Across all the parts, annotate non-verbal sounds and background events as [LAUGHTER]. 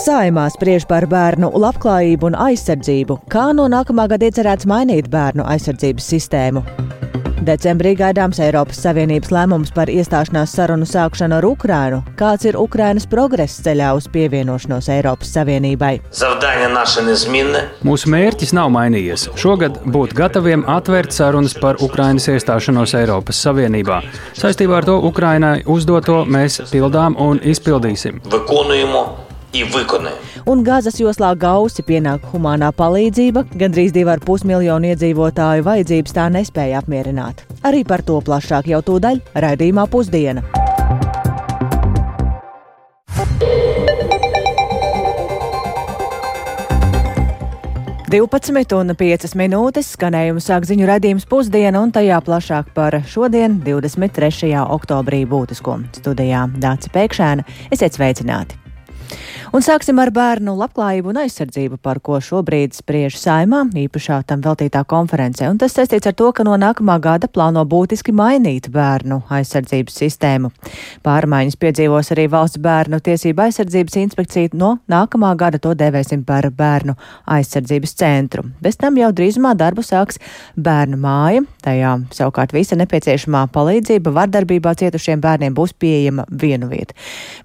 Saimā spriež par bērnu labklājību un aizsardzību, kā no nākamā gada iecerēts mainīt bērnu aizsardzības sistēmu. Decembrī gaidāms Eiropas Savienības lēmums par iestāšanās sarunu sākšanu ar Ukrainu. Kāds ir Ukrainas progress ceļā uz pievienošanos Eiropas Savienībai? Mūsu mērķis nav mainījies. Šogad būt gataviem atvērt sarunas par Ukrainas iestāšanos Eiropas Savienībā. Saistībā ar to Ukrainai uzdoto mēs pildām un izpildīsim. Vikonujumu и виконуємо. Un Gāzes joslā gausi pienāk humanā palīdzība, gandrīz 2,5 miljonu iedzīvotāju vajadzības tā nespēja apmierināt. Arī par to plašāk jau tūdaļ raidījumā pusdiena. Divpadsmit un piecas minūtes skanējumu sāk ziņu redzījums pusdiena, un tajā plašāk par šodien, 23. oktobrī, būtisko studijā Dācis Pēkšēna. Esiet sveicināti! Un sāksim ar bērnu labklājību un aizsardzību, par ko šobrīd spriež saimā īpašā tam veltītā konferencē. Un tas saistīts ar to, ka no nākamā gada plāno būtiski mainīt bērnu aizsardzības sistēmu. Pārmaiņas piedzīvos arī valsts bērnu tiesība aizsardzības inspekcija. No nākamā gada to dēvēsim par bērnu aizsardzības centru. Bez tam jau drīzumā darbu sāks bērnu māja. Tajā savukārt visa nepieciešamā palīdzība vardarbībā cietušiem bērniem būs pieejama vienu vietu.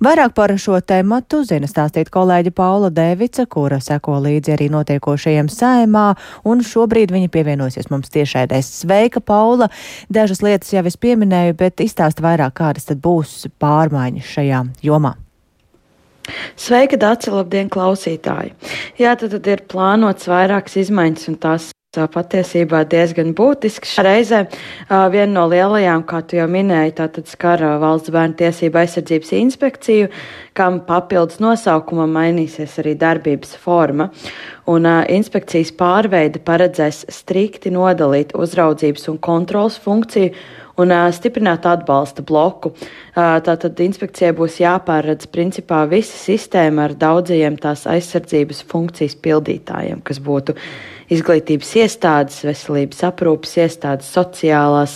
Vairāk par šo tēmatu zina stāstīt kolēģi Paula Devica, kura seko līdzi arī notiekošajiem saimā, un šobrīd viņa pievienosies mums tiešraidēs. Sveika, Paula! Dažas lietas jau es pieminēju, bet izstāst vairāk, kādas tad būs pārmaiņas šajā jomā. Sveika, Dārsa, labdien, klausītāji! Jā, tad, tad ir plānots vairākas izmaiņas, un tās patiesībā diezgan būtisks. Reizē viena no lielajām, kā tu jau minēji, tātad skar valsts bērnu tiesību aizsardzības inspekciju, kam papildus nosaukumam mainīsies arī darbības forma. Un inspekcijas pārveide paredzēs strikti nodalīt uzraudzības un kontrols funkciju un uh, stiprināt atbalsta bloku. Uh, tātad inspekcijai būs jāpāredz principā visa sistēma ar daudzajiem tās aizsardzības funkcijas pildītājiem, kas būtu izglītības iestādes, veselības aprūpas iestādes, sociālās,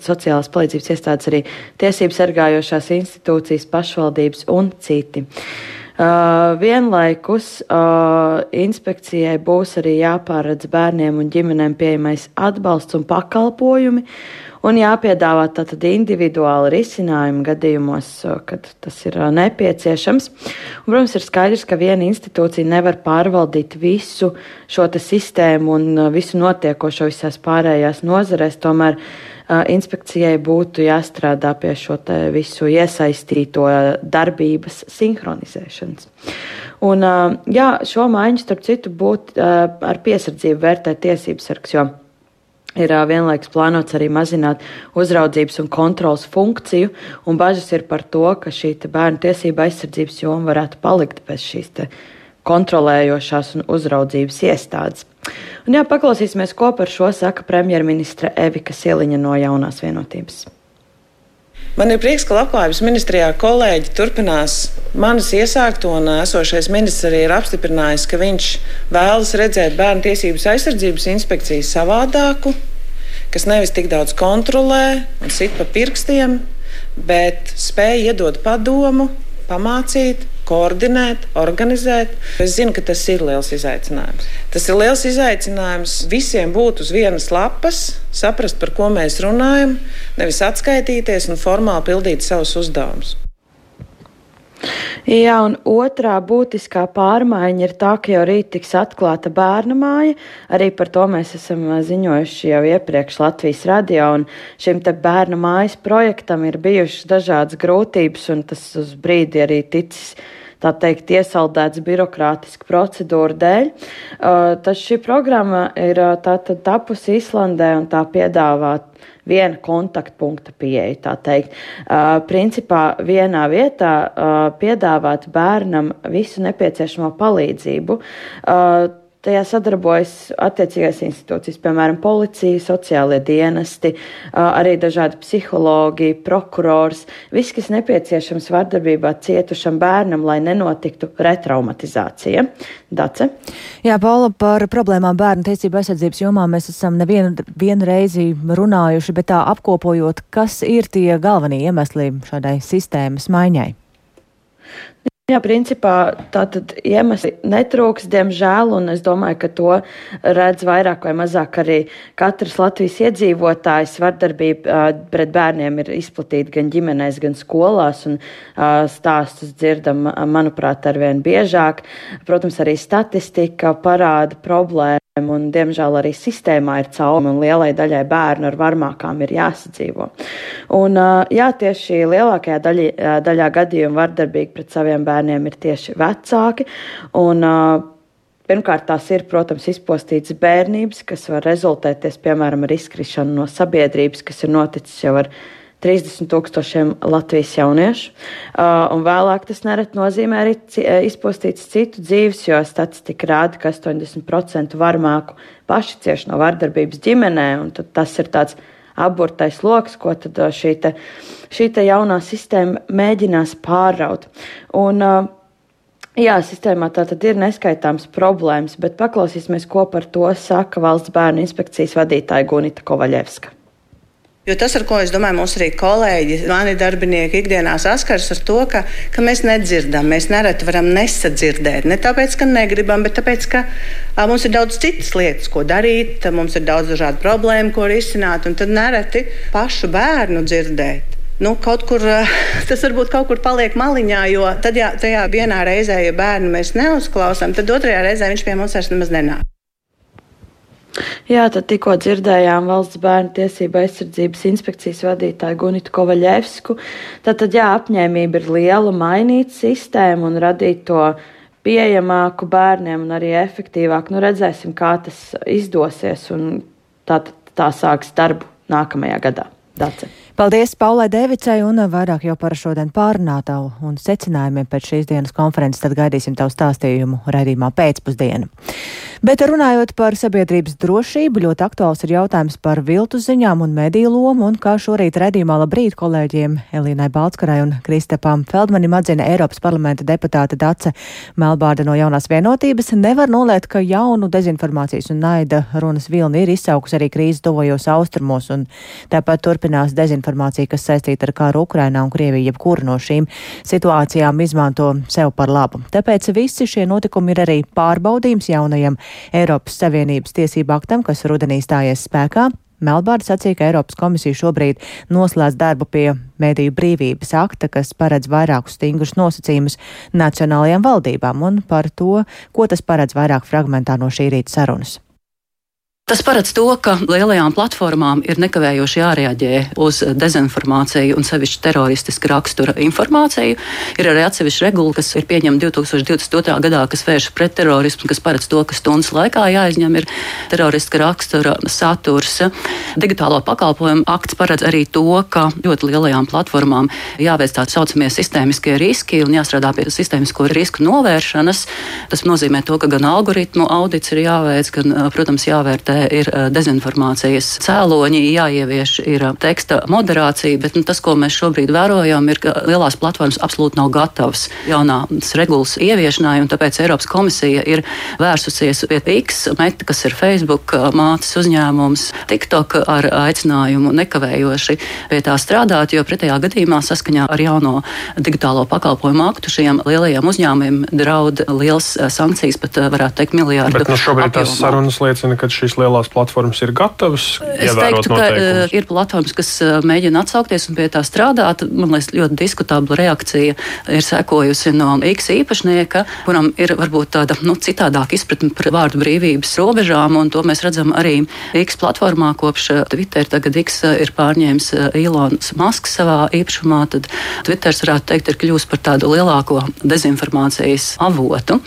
sociālās palīdzības iestādes, arī tiesību sargājošās institūcijas, pašvaldības un citi. Uh, vienlaikus uh, inspekcijai būs arī jāpāredz bērniem un ģimenēm pieejamais atbalsts un pakalpojumi, un jāpiedāvā tātad individuāli risinājumi gadījumos, kad tas ir nepieciešams. Un, protams, ir skaidrs, ka viena institūcija nevar pārvaldīt visu šo sistēmu un visu notiekošo visās pārējās nozarēs. Tomēr inspekcijai būtu jāstrādā pie šo visu iesaistīto darbības sinhronizēšanas. Un, jā, šo maiņu, starp citu, būtu ar piesardzību vērtēt tiesības sargs, jo Ir vienlaikus plānots arī mazināt uzraudzības un kontrolas funkciju, un bažas ir par to, ka šī bērnu tiesība aizsardzības joma varētu palikt bez šīs kontrolējošās un uzraudzības iestādes. Un jā, paklausīsimies, ko par šo saka premjerministra Evika Siliņa no jaunās vienotības. Man ir prieks, ka Labklājības ministrijā kolēģi turpinās manas iesākto, un esošais ministrs arī ir apstiprinājis, ka viņš vēlas redzēt bērnu tiesības aizsardzības inspekciju savādāku, kas nevis tik daudz kontrolē un sit pa pirkstiem, bet spēj iedot padomu, pamācīt, koordinēt, organizēt. Es zinu, ka tas ir liels izaicinājums. Tas ir liels izaicinājums visiem būt uz vienas lapas, saprast, par ko mēs runājam, nevis atskaitīties un formāli pildīt savus uzdevumus. Jā, un otrā būtiskā pārmaiņa ir tā, ka jau rīt tiks atklāta bērnu māja. Arī par to mēs esam ziņojuši jau iepriekš Latvijas radio, un šim te bērnu mājas projektam ir bijušas dažādas grūtības, un tas uz brīdi arī ticis tā teikt, iesaldēts birokrātiska procedūra dēļ. Tad šī programma ir tātad tapusi Islandē un tā piedāvā viena kontaktpunkta pieeja, tā teikt. Uh, principā vienā vietā uh, piedāvāt bērnam visu nepieciešamo palīdzību. Uh, Tajā sadarbojas attiecīgās institūcijas, piemēram, policija, sociālie dienesti, arī dažādi psihologi, prokurors. Viss, kas nepieciešams vardarbībā cietušam bērnam, lai nenotiktu retraumatizācija. Dace? Jā, Paula, par problēmām bērnu tiesību aizsardzības jomā mēs esam nevienu vienu reizi runājuši, bet tā apkopojot, kas ir tie galvenie iemesli šādai sistēmas maiņai? Jā, principā tā tad iemesli netrūks, diemžēl, un es domāju, ka to redz vairāk vai mazāk arī katrs Latvijas iedzīvotājs. Vardarbība pret bērniem ir izplatīta gan ģimenēs, gan skolās, un stāstus dzirdam, manuprāt, arvien biežāk. Protams, arī statistika parāda problēmu. Un, diemžēl arī sistēmā ir caurumi, un lielai daļai bērnu ar varmākām ir jāsadzīvo. Un, jā, tieši lielākajā daļi, daļā gadījumu vardarbīgi pret saviem bērniem ir tieši vecāki. Un, Pirmkārt, tās ir, protams, izpostītas bērnības, kas var rezultēties, piemēram, ar izkrišanu no sabiedrības, kas ir noticis jau ar 30 tūkstošiem Latvijas jauniešu, uh, un vēlāk tas nereti nozīmē arī izpostīts citu dzīves, jo statistika rāda, ka 80% varmāku paši cieši no vardarbības ģimenē, un tas ir tāds aburtais lokus, ko tad šī, te, šī te jaunā sistēma mēģinās pāraut. Un, uh, Jā, sistēmā tā tad ir neskaitāms problēmas, bet paklausīsimies, ko par to saka valsts bērnu inspekcijas vadītāja Gunita Kovaļevska. Jo tas, ar ko es domāju, mūsu arī kolēģi, mani darbinieki ikdienā saskars ar to, ka, ka mēs nedzirdam, mēs nereti varam nesadzirdēt. Ne tāpēc, ka negribam, bet tāpēc, ka a, mums ir daudz citas lietas, ko darīt, mums ir daudz dažādu problēmu, ko risināt, un tad nereti pašu bērnu dzirdēt. Nu, kaut kur [LAUGHS] tas varbūt kaut kur paliek maliņā, jo tad, ja tajā vienā reizē, ja bērnu mēs neuzklausām, tad otrajā reizē viņš pie mums vairs nemaz nenāk. Jā, tad tikko dzirdējām valsts bērnu tiesība aizsardzības inspekcijas vadītāju Gunitu Kovaļevsku. Tātad, jā, apņēmība ir liela mainīt sistēmu un radīt to pieejamāku bērniem un arī efektīvāku. Nu, redzēsim, kā tas izdosies un tā, tā sāks darbu nākamajā gadā. Dace. Paldies Paulai Devicai un vairāk jau par šodien pārunātavu un secinājumiem pēc šīs dienas konferences, tad gaidīsim tavu stāstījumu raidījumā pēcpusdienu. Bet runājot par sabiedrības drošību, ļoti aktuāls ir jautājums par viltu ziņām un mediju lomu, un kā šorīt redzījumā labrīt kolēģiem Elīnai Balskarai un Kristapam Feldmanim atzina Eiropas parlamenta deputāte Dace Melbārda no jaunās vienotības, nevar nolēt, ka jaunu dezinformācijas un naida runas vilni ir izsaukus arī krīzes tuvojos austrumos, un tāpat turpinās dezinformācija informācija, kas saistīta ar kāru Ukrainā un Krieviju, jebkuru no šīm situācijām izmanto sev par labu. Tāpēc visi šie notikumi ir arī pārbaudījums jaunajam Eiropas Savienības tiesību aktam, kas rudenī stājies spēkā. Melbārda sacīja, ka Eiropas komisija šobrīd noslēdz darbu pie mediju brīvības akta, kas paredz vairākus stingrus nosacījumus nacionālajām valdībām un par to, ko tas paredz vairāk fragmentā no šī rīta sarunas. Tas paredz to, ka lielajām platformām ir nekavējoši jārēģē uz dezinformāciju un sevišķi teroristiska rakstura informāciju. Ir arī atsevišķa regula, kas ir pieņemta 2022. gadā, kas vēršas pret terorismu, kas paredz to, ka stundas laikā jāizņem ir teroristiska rakstura saturs. Digitālo pakalpojumu akts paredz arī to, ka ļoti lielajām platformām jāveic tā saucamie sistēmiskie riski un jāstrādā pie sistēmisko risku novēršanas. Tas nozīmē to, ka gan algoritmu audits ir jāveic, gan, protams, jāvērtē ir eh, dezinformācijas cēloņi, jāievieš ir eh, teksta moderācija, bet nu, tas, ko mēs šobrīd vērojam, ir, ka lielās platformas absolūti nav gatavas jaunās regulas ieviešanai, un tāpēc Eiropas komisija ir vērsusies pie X, Meta, kas ir Facebook eh, mātes uzņēmums, TikTok ar aicinājumu nekavējoši pie tā strādāt, jo pretējā gadījumā saskaņā ar jauno digitālo pakalpojumu aktu šiem lielajiem uzņēmumiem draud liels sankcijas, pat varētu teikt miljārdu. Bet, nu, šobrīd tās sarunas liecina, ka šīs lielās lielās platformas ir gatavas? Es teiktu, ka uh, ir platformas, kas uh, mēģina atsaukties un pie tā strādāt. Man liekas, ļoti diskutabla reakcija ir sekojusi no X īpašnieka, kuram ir varbūt tāda nu, citādāka izpratne par vārdu brīvības robežām, un to mēs redzam arī X platformā kopš uh, Twitter. Tagad X ir pārņēmis Ilons Masks savā īpašumā, tad Twitters varētu teikt, ir kļūst par tādu lielāko dezinformācijas avotu.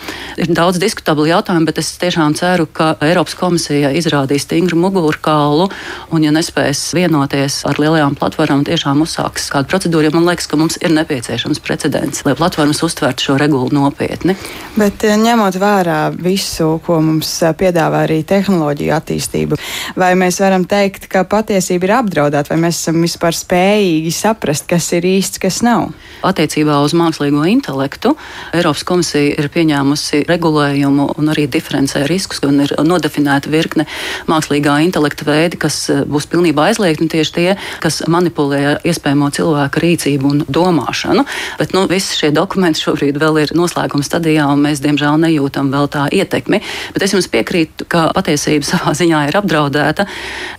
Ir daudz diskutablu jautājumu, bet es tiešām ceru, ka Eiropas komisija izrādās izrādīs stingru mugurkaulu, un, ja nespēs vienoties ar lielajām platformām, tiešām uzsāks kādu procedūru, jo man liekas, ka mums ir nepieciešams precedents, lai platformas uztvertu šo regulu nopietni. Bet eh, ņemot vērā visu, ko mums eh, piedāvā arī tehnoloģija attīstība, vai mēs varam teikt, ka patiesība ir apdraudēta, vai mēs esam vispār spējīgi saprast, kas ir īsts, kas nav? Attiecībā uz mākslīgo intelektu Eiropas komisija ir pieņēmusi regulējumu un arī diferencē riskus, un ir nodefinēta virkne mākslīgā intelekta veidi, kas būs pilnībā aizliegti, un tieši tie, kas manipulē iespējamo cilvēku rīcību un domāšanu. Bet nu, visi šie dokumenti šobrīd vēl ir noslēguma stadijā, un mēs diemžēl nejūtam vēl tā ietekmi. Bet es jums piekrītu, ka patiesība [LAUGHS] savā ziņā ir apdraudēta,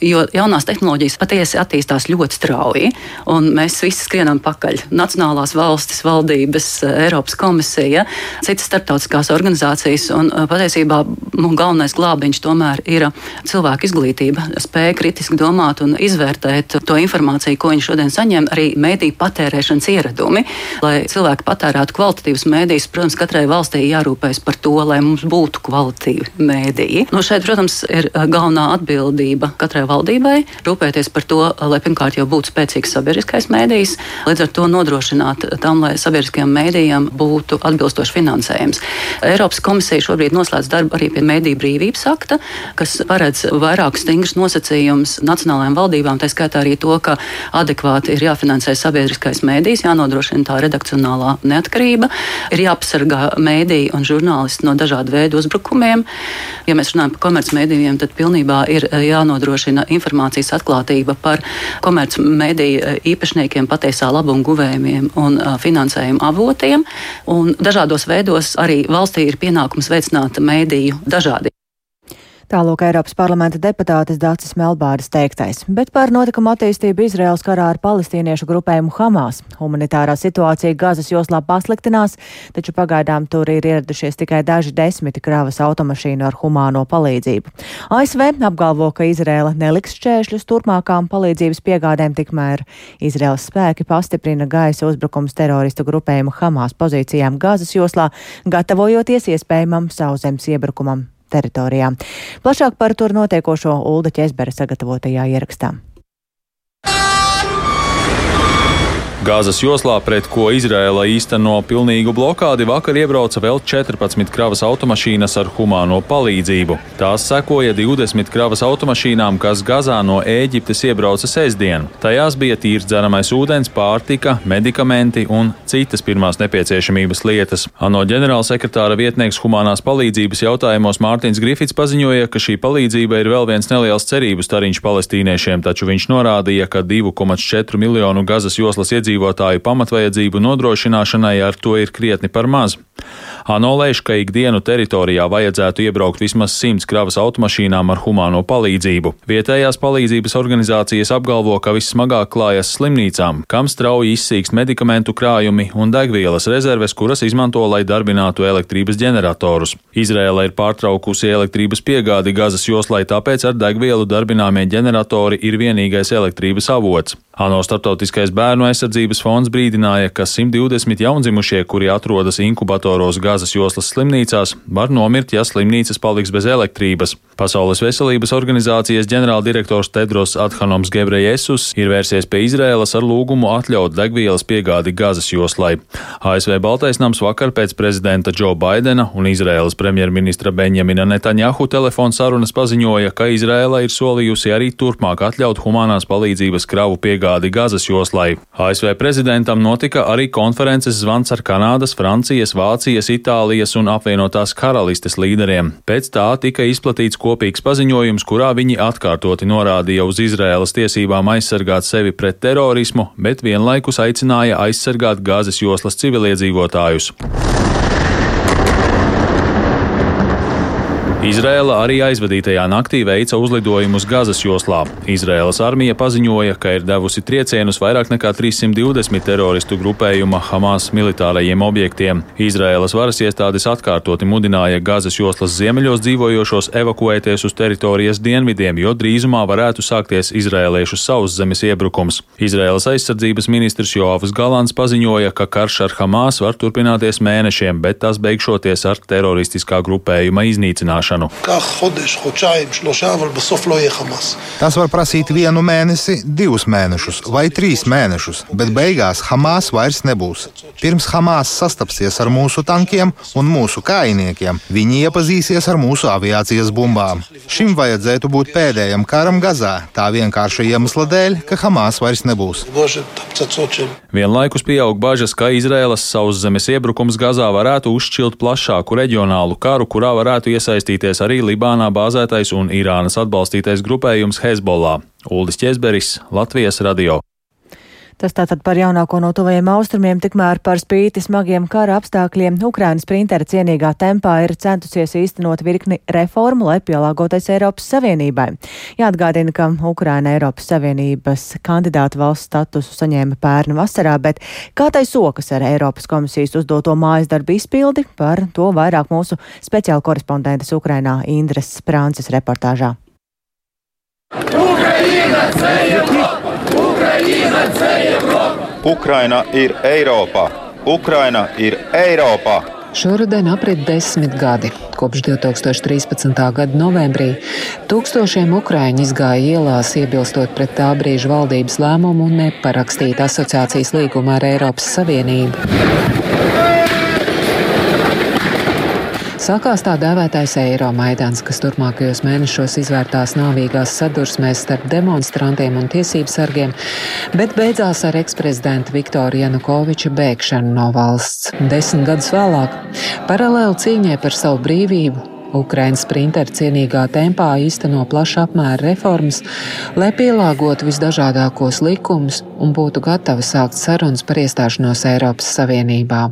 jo jaunās tehnoloģijas patiesi attīstās ļoti strauji, un mēs visi skrienam pakaļ. Nacionālās valstis, valdības, Eiropas komisija, citas starptautiskās organizācijas, un uh, patiesībā nu, galvenais glābiņš tomēr ir cilvēku izglītība, spēja kritiski domāt un izvērtēt to informāciju, ko viņi šodien saņem, arī mēdīju patērēšanas ieradumi, lai cilvēki patērētu kvalitatīvus mēdījus. Protams, katrai valstī jārūpējas par to, lai mums būtu kvalitīvi mēdīji. Nu, šeit, protams, ir uh, galvenā atbildība katrai valdībai rūpēties par to, lai pirmkārt jau būtu spēcīgs sabiedriskais mēdījis, līdz ar to nodrošināt tam, lai sabiedriskajiem mēdījiem būtu atbilstošs finansējums. Eiropas komisija šobrīd noslēdz darbu arī pie mēdīju brīvības akta, kas paredz vairākus stingrus nosacījumus nacionālajām valdībām, tā skaitā arī to, ka adekvāti ir jāfinansē sabiedriskais mēdījis, jānodrošina tā redakcionālā neatkarība, ir jāpasargā mēdīji un žurnālisti no dažādu veidu uzbrukumiem. Ja mēs runājam par komercmedijiem, tad pilnībā ir eh, jānodrošina informācijas atklātība par komercmediju eh, īpašniekiem, patiesā labuma guvējiem un eh, finansējuma avotiem. Un dažādos veidos arī valstī ir pienākums veicināt mēdīju dažādību. Tālūk Eiropas parlamenta deputātes Dācis Melbāras teiktais, bet par notikumu attīstību Izraels karā ar palestīniešu grupējumu Hamas. Humanitārā situācija Gazas joslā pasliktinās, taču pagaidām tur ir ieradušies tikai daži desmiti kravas automašīnu ar humāno palīdzību. ASV apgalvo, ka Izraela neliks šķēršļus turpmākām palīdzības piegādēm, tikmēr Izraels spēki pastiprina gaisa uzbrukums teroristu grupējumu Hamas pozīcijām Gazas joslā, gatavojoties iespējamam sauszemes iebrukumam teritorijā. Plašāk par tur notiekošo Ulda Česbera sagatavotajā ierakstā. Gāzes joslā, pret ko Izraela īsteno pilnīgu blokādi, vakar iebrauca vēl 14 kravas automašīnas ar humāno palīdzību. Tās sekoja 20 kravas automašīnām, kas Gazā no Ēģiptes iebrauca sestdien. Tajās bija tīrs dzeramais ūdens, pārtika, medikamenti un citas pirmās nepieciešamības lietas. ANO ģenerālsekretāra vietnieks humanās palīdzības jautājumos Mārtiņš Grifits paziņoja, ka šī palīdzība ir vēl viens neliels cerības stariņš palestīniešiem, taču viņš norādīja, ka 2,4 miljonu Gazas joslas iedzīvotāju iedzīvotāju pamatvajadzību nodrošināšanai ar to ir krietni par maz. ANO lēš, ka ikdienu teritorijā vajadzētu iebraukt vismaz simts kravas automašīnām ar humāno palīdzību. Vietējās palīdzības organizācijas apgalvo, ka vissmagāk klājas slimnīcām, kam strauji izsīkst medikamentu krājumi un degvielas rezerves, kuras izmanto, lai darbinātu elektrības ģeneratorus. Izrēla ir pārtraukusi elektrības piegādi Gazas joslai, tāpēc ar degvielu darbināmie ģeneratori ir vienīgais elektrības avots. ANO Startautiskais bērnu aizsardzības fonds brīdināja, ka 120 jaundzimušie, kuri atrodas inkubatoros Gazas joslas slimnīcās, var nomirt, ja slimnīcas paliks bez elektrības. Pasaules veselības organizācijas ģenerāldirektors Tedros Adhanoms Gebrejesus ir vērsies pie Izrēlas ar lūgumu atļaut degvielas piegādi Gazas joslai. ASV Baltais nams vakar pēc prezidenta Džo Baidena un Izrēlas premjerministra Benjamina Netanjahu telefona sarunas paziņoja, ka Izrēla ir solījusi arī turpmāk atļaut humanās palīdzības kravu piegādi Gazas joslai. ASV prezidentam notika arī konferences zvans ar Kanādas, Francijas, Vācijas, Itālijas un apvienotās karalistes līderiem. Pēc tā tika izplatīts kopīgs paziņojums, kurā viņi atkārtoti norādīja uz Izraēlas tiesībām aizsargāt sevi pret terorismu, bet vienlaikus aicināja aizsargāt Gazas joslas civiliedzīvotājus. Izrēla arī aizvadītajā naktī veica uzlidojumus Gazas joslā. Izrēlas armija paziņoja, ka ir devusi triecienus vairāk nekā 320 teroristu grupējuma Hamas militārajiem objektiem. Izrēlas varas iestādes atkārtoti mudināja Gazas joslas ziemeļos dzīvojošos evakuēties uz teritorijas dienvidiem, jo drīzumā varētu sākties izrēliešu sauszemes iebrukums. Izrēlas aizsardzības ministrs Joavs Galants paziņoja, ka karš ar Hamas var turpināties mēnešiem, bet tas beigšoties ar teroristiskā grupējuma iznīcināšanu iznīcināšanu. Tas var prasīt vienu mēnesi, divus mēnešus vai trīs mēnešus, bet beigās Hamas vairs nebūs. Pirms Hamas sastapsies ar mūsu tankiem un mūsu kājniekiem, viņi iepazīsies ar mūsu aviācijas bumbām. Šim vajadzētu būt pēdējam karam Gazā, tā vienkārša iemesla dēļ, ka Hamas vairs nebūs. Vienlaikus pieaug bažas, ka Izraēlas sauszemes iebrukums Gazā varētu uzšķilt plašāku reģionālu karu, kurā varētu iesaistīt iesaistīties arī Libānā bāzētais un Irānas atbalstītais grupējums Hezbollah. Uldis Česberis, Latvijas radio. Tas tātad par jaunāko no tuvajiem austrumiem, tikmēr par spīti smagiem kara apstākļiem Ukrainas printera cienīgā tempā ir centusies īstenot virkni reformu, lai pielāgoties Eiropas Savienībai. Jāatgādina, ka Ukraina Eiropas Savienības kandidāta valsts statusu saņēma pērnu vasarā, bet kā tai sokas ar Eiropas komisijas uzdoto mājas darbu izpildi, par to vairāk mūsu speciāla korespondentes Ukrainā Indras Prānces reportāžā. Ukraina, Ukraina ir Eiropā! Ukraina ir Eiropā! Šoruden aprit desmit gadi. Kopš 2013. gada novembrī tūkstošiem ukrāņu izgāja ielās, iebilstot pret tā brīža valdības lēmumu neparakstīt asociācijas līgumu ar Eiropas Savienību. Sākās tā dēvētais eiro maidāns, kas turpmākajos mēnešos izvērtās nāvīgās sadursmēs starp demonstrantiem un tiesību sargiem, bet beidzās ar eksprezidenta Viktoru Janukoviča bēgšanu no valsts. Desmit gadus vēlāk, paralēli cīņai par savu brīvību, Ukraiņas sprinteri cienīgā tempā īsteno plaša apmēra reformas, lai pielāgotu visdažādākos likumus un būtu gatavi sākt sarunas par iestāšanos Eiropas Savienībā.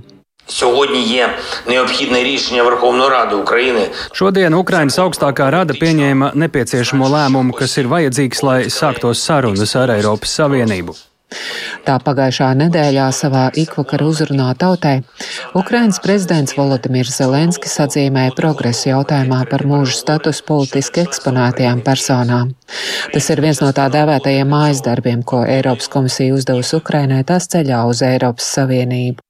Сьогодні є необхідне рішення Верховної Ради України. Šodien Ukrainas augstākā rada pieņēma nepieciešamo lēmumu, kas ir vajadzīgs, lai sāktos sarunas ar Eiropas Savienību. Tā pagājušā nedēļā savā ikvakara uzrunā tautai Ukrainas prezidents Volodimirs Zelenskis atzīmēja progresu jautājumā par mūža statusu politiski eksponētajām personām. Tas ir viens no tā dēvētajiem mājas darbiem, ko Eiropas komisija uzdevusi Ukrainai tās ceļā uz Eiropas Savienību.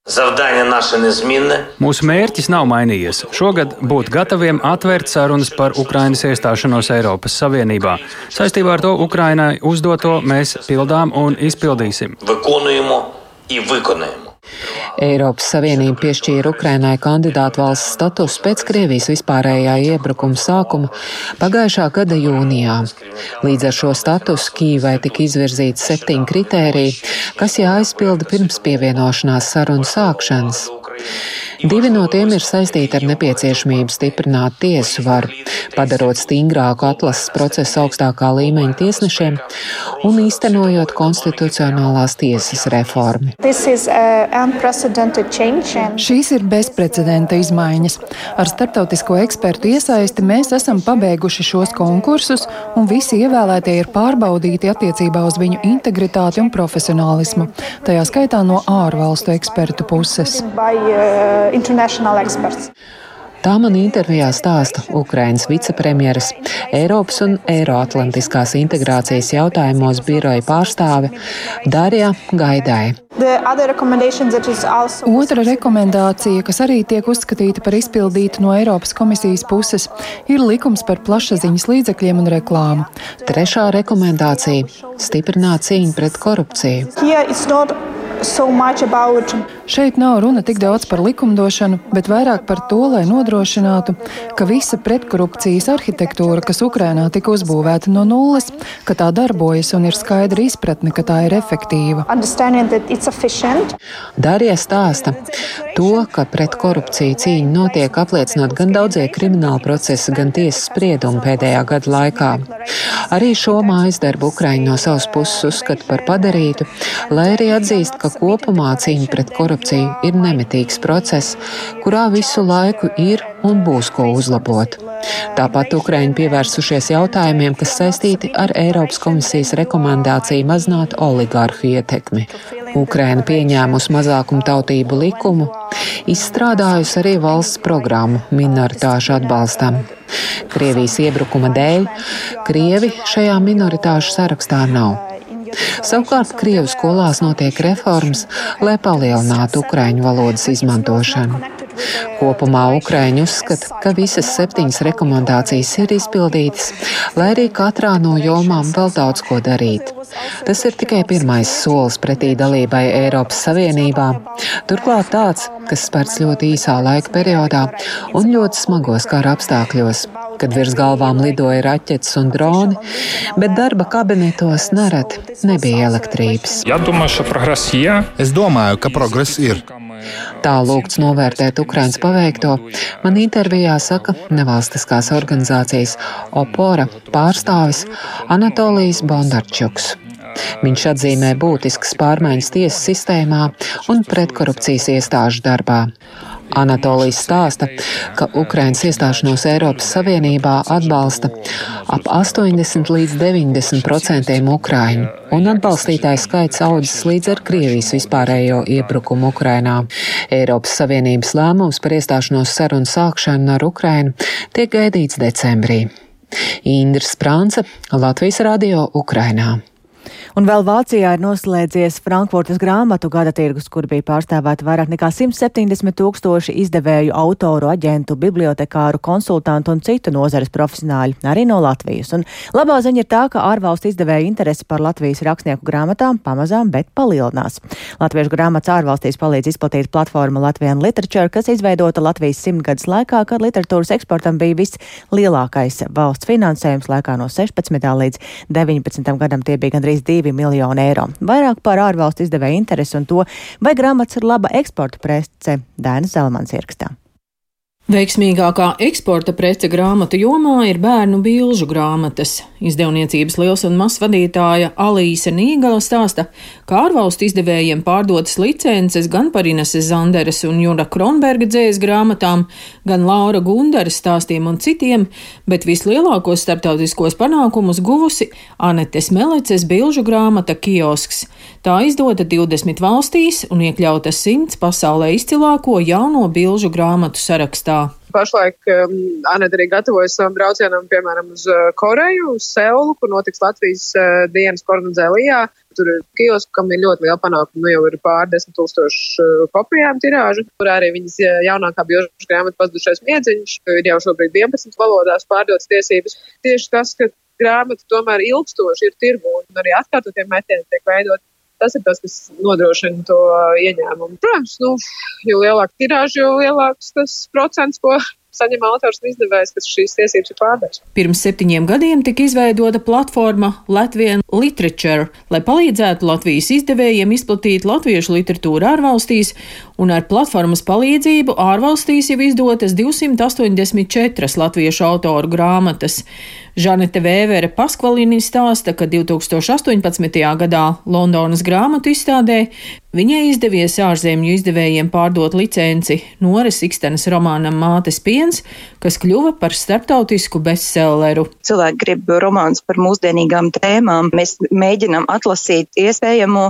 Mūsu mērķis nav mainījies. Šogad būt gataviem atvērt sarunas par Ukrainas iestāšanos Eiropas Savienībā. Saistībā ar to Ukrainai uzdoto mēs pildām un izpildīsim. Eiropas Savienība piešķīra Ukrainai kandidātu valsts statusu pēc Krievijas vispārējā iebrukuma sākuma pagājušā gada jūnijā. Līdz ar šo statusu Kīvai tika izvirzīti septiņi kritēriji, kas jāizpilda pirms pievienošanās sarunu sākšanas. Divi no tiem ir saistīti ar nepieciešamību stiprināt tiesu varu, padarot stingrāku atlases procesu augstākā līmeņa tiesnešiem un īstenojot konstitucionālās tiesas reformu. Šīs ir bezprecedenta izmaiņas. Ar starptautisko ekspertu iesaisti mēs esam pabeiguši šos konkursus, un visi ievēlētie ir pārbaudīti attiecībā uz viņu integritāti un profesionālismu, tajā skaitā no ārvalstu ekspertu puses. By, uh, international experts. Tā man intervijā stāsta Ukrainas vicepremjeras, Eiropas un Eiroatlantiskās integrācijas jautājumos biroja pārstāve Darija Gaidai. Otra rekomendācija, kas arī tiek uzskatīta par izpildītu no Eiropas komisijas puses, ir likums par plašsaziņas līdzekļiem un reklāmu. Trešā rekomendācija - stiprināt cīņu pret korupciju. So about... Šeit nav runa tik daudz par likumdošanu, bet vairāk par to, lai nodrošinātu, ka visa pretkorupcijas arhitektūra, kas Ukrainā tika uzbūvēta no nulles, ka tā darbojas un ir skaidra izpratne, ka tā ir efektīva. Darija stāsta, to, ka pret korupciju cīņa notiek apliecinot gan daudzie krimināla procesi, gan tiesas spriedumi pēdējā gada laikā. Arī šo mājas darbu Ukraiņa no savas puses uzskata par padarītu, lai arī atzīst, ka kopumā cīņa pret korupciju ir nemitīgs process, kurā visu laiku ir un būs ko uzlabot. Tāpat Ukraiņi pievērsušies jautājumiem, kas saistīti ar Eiropas komisijas rekomendāciju mazināt oligārhu ietekmi. Ukraina pieņēmusi mazākumu tautību likumu, izstrādājusi arī valsts programmu minoritāšu atbalstam. Krievijas iebrukuma dēļ Krievi šajā minoritāšu sarakstā nav. Savukārt Krievu skolās notiek reformas, lai palielinātu ukraiņu valodas izmantošanu. Kopumā Ukraiņi uzskata, ka visas septiņas rekomendācijas ir izpildītas, lai arī katrā no jomām vēl daudz ko darīt. Tas ir tikai pirmais solis pretī dalībai Eiropas Savienībā. Turklāt tāds, kas spērts ļoti īsā laika periodā un ļoti smagos kara apstākļos, kad virs galvām lidoja raķetes un droni, bet darba kabinetos nereti nebija elektrības. Es domāju, ka progress ir. Tā lūgts novērtēt Ukrainas paveikto, man intervijā saka nevalstiskās organizācijas Opora pārstāvis Anatolijas Bondarčuks. Viņš atzīmē būtiskas pārmaiņas tiesu sistēmā un pretkorupcijas iestāžu darbā. Anatolijas stāsta, ka Ukrainas iestāšanos Eiropas Savienībā atbalsta ap 80 līdz 90 procentiem ukraiņu, un atbalstītāju skaits audzis līdz ar Krievijas vispārējo iebrukumu Ukrainā. Eiropas Savienības lēmums par iestāšanos sarunu sākšanu ar Ukrainu tiek gaidīts decembrī. Indra Sprānce, Latvijas radio Ukrainā. Un vēl Vācijā ir noslēdzies Frankfurtas grāmatu gada tirgus, kur bija pārstāvēti vairāk nekā 170 tūkstoši izdevēju, autoru, aģentu, bibliotekāru, konsultantu un citu nozares profesionāļu, arī no Latvijas. Un labā ziņa ir tā, ka ārvalstu izdevēju interesi par Latvijas rakstnieku grāmatām pamazām, bet palielinās. Latviešu grāmatas ārvalstīs palīdz izplatīt platforma Latvijas Literature, kas izveidota Latvijas simtgadus laikā, kad literatūras eksportam bija vislielākais valsts finansējums laikā no 16. līdz 19. gadam. Tie bija gandrīz 2 2 miljoni eiro. Vairāk par ārvalstu izdevēju interesi un to, vai grāmatas ir laba eksporta prece, Dēnas Zelmans ierakstā. Veiksmīgākā eksporta prece grāmatu jomā ir bērnu bilžu grāmatas. Izdevniecības liels un mazs vadītāja Alīse Nīgala stāsta, ka ārvalstu izdevējiem pārdotas licences gan par Ineses Zanderes un Jura Kronberga dzējas grāmatām, gan Laura Gundaras stāstiem un citiem, bet vislielākos starptautiskos panākumus guvusi Anetes Meleces bilžu grāmata Kiosks. Tā izdota 20 valstīs un iekļauta 100 pasaulē izcilāko jauno bilžu grāmatu sarakstā. Pašlaik um, Anita arī gatavojas savam braucienam, piemēram, uz uh, Koreju, uz Seulu, kur notiks Latvijas uh, dienas Kornzēlijā. Tur ir kiosku, kam ir ļoti liela panākuma. Nu, jau ir pār desmit tūkstošu uh, kopijām tirāžu, kur arī viņas uh, jaunākā biožu grāmata pazudušais miedziņš. Ir jau šobrīd 11 valodās pārdotas tiesības. Tieši tas, ka grāmata tomēr ilgstoši ir tirgu un arī atkārtotie metieni tiek veidot tas ir tas, kas nodrošina to ieņēmumu. Protams, nu, jo lielāka tirāža, jo lielāks tas procents, ko saņem autors un izdevējs, kas šīs tiesības ir pārdevis. Pirms septiņiem gadiem tika izveidota platforma Latvijas Literature, lai palīdzētu Latvijas izdevējiem izplatīt latviešu literatūru ārvalstīs, un ar platformas palīdzību ārvalstīs jau izdotas 284 latviešu autoru grāmatas. Žanete Vēvere Paskvalini stāsta, ka 2018. gadā Londonas grāmatu izstādē viņai izdevies ārzemju izdevējiem pārdot licenci Nores Ikstenes romānam Mātes piens, kas kļuva par starptautisku bestselleru. Cilvēki grib romāns par mūsdienīgām tēmām. Mēs mēģinam atlasīt iespējamo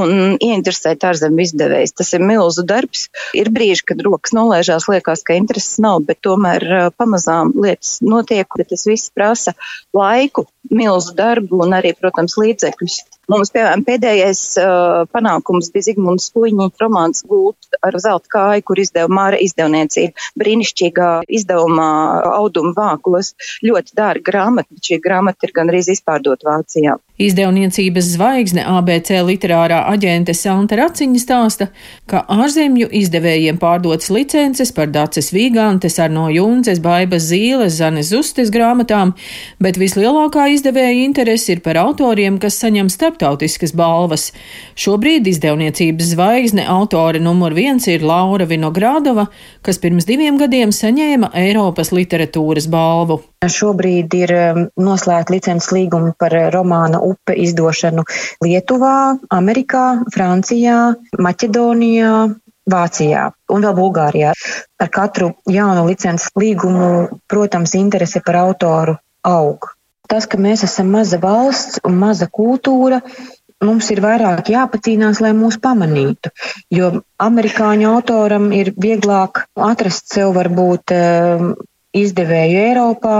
un ieinteresēt ārzemju izdevējs. Tas ir milzu darbs. Ir brīži, kad rokas nolaižās, liekas, ka intereses nav, bet tomēr pamazām lietas notiek, bet tas viss prasa laiku, milzu darbu un arī, protams, līdzekļus. Mums, piemēram, pēdējais uh, panākums bija Zigmunds Kuņņa romāns Gūt ar zelta kāju, kur izdeva Māra izdevniecība. Brīnišķīgā izdevumā auduma vākulas. Ļoti dārga grāmata, bet šī grāmata ir gan arī izpārdot Vācijā. Izdevniecības zvaigzne ABC literārā aģente Santa Raciņa stāsta, ka ārzemju izdevējiem pārdotas licences par Daces Vīgantes, Arno Junces, Baibas Zīles, Zanes Zustes grāmatām, bet vislielākā izdevēja interese ir par autoriem, kas saņem starptautiskas balvas. Šobrīd izdevniecības zvaigzne autore numur viens ir Laura Vinogradova, kas pirms diviem gadiem saņēma Eiropas literatūras balvu. Šobrīd ir um, noslēgta licences līguma par romāna upe izdošanu Lietuvā, Amerikā, Francijā, Maķedonijā, Vācijā un vēl Bulgārijā. Ar katru jaunu licences līgumu, protams, interese par autoru aug. Tas, ka mēs esam maza valsts un maza kultūra, mums ir vairāk jāpacīnās, lai mūs pamanītu. Jo amerikāņu autoram ir vieglāk atrast sev varbūt um, izdevēju Eiropā,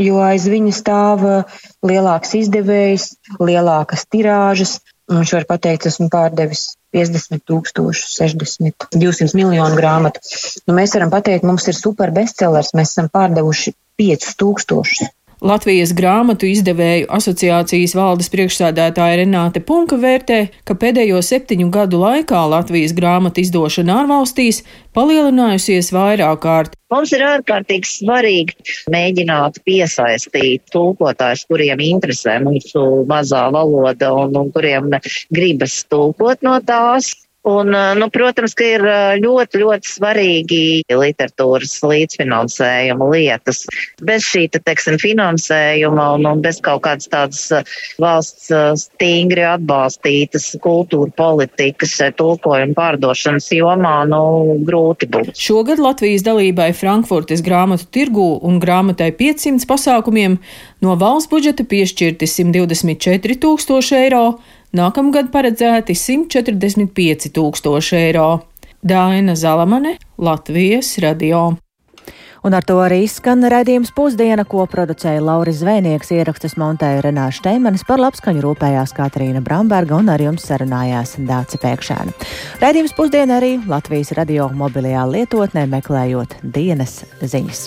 jo aiz viņa stāv uh, lielāks izdevējs, lielākas tirāžas. Viņš var pateikt, esmu pārdevis 50 tūkstošus, 60, 200 miljonu grāmatu. Nu, mēs varam pateikt, mums ir super bestsellers, mēs esam pārdevuši 5 tūkstošus. Latvijas grāmatu izdevēju asociācijas valdes priekšsādātāja Renāte Punka vērtē, ka pēdējo septiņu gadu laikā Latvijas grāmatu izdošana ārvalstīs palielinājusies vairāk kārt. Mums ir ārkārtīgi svarīgi mēģināt piesaistīt tulkotājus, kuriem interesē mūsu mazā valoda un, un kuriem gribas tulkot no tās. Un, nu, protams, ka ir ļoti, ļoti svarīgi literatūras līdzfinansējuma lietas. Bez šī, teiksim, finansējuma un, un bez kaut kādas tādas valsts stingri atbalstītas kultūra politikas tulkojuma pārdošanas jomā, nu, grūti būs. Šogad Latvijas dalībai Frankfurtes grāmatu tirgū un grāmatai 500 pasākumiem no valsts budžeta piešķirti 124 tūkstoši eiro Nākamgad paredzēti 145 tūkstoši eiro. Daina Zalamane, Latvijas radio. Un ar to arī skan redzījums pusdiena, ko producēja Lauris Zvēnieks, ierakstus montēja Renāša Steimanis, par labskaņu rūpējās Katrīna Bramberga un ar jums sarunājās Dāci Pēkšēna. Redzījums pusdiena arī Latvijas radio mobilajā lietotnē meklējot dienas ziņas.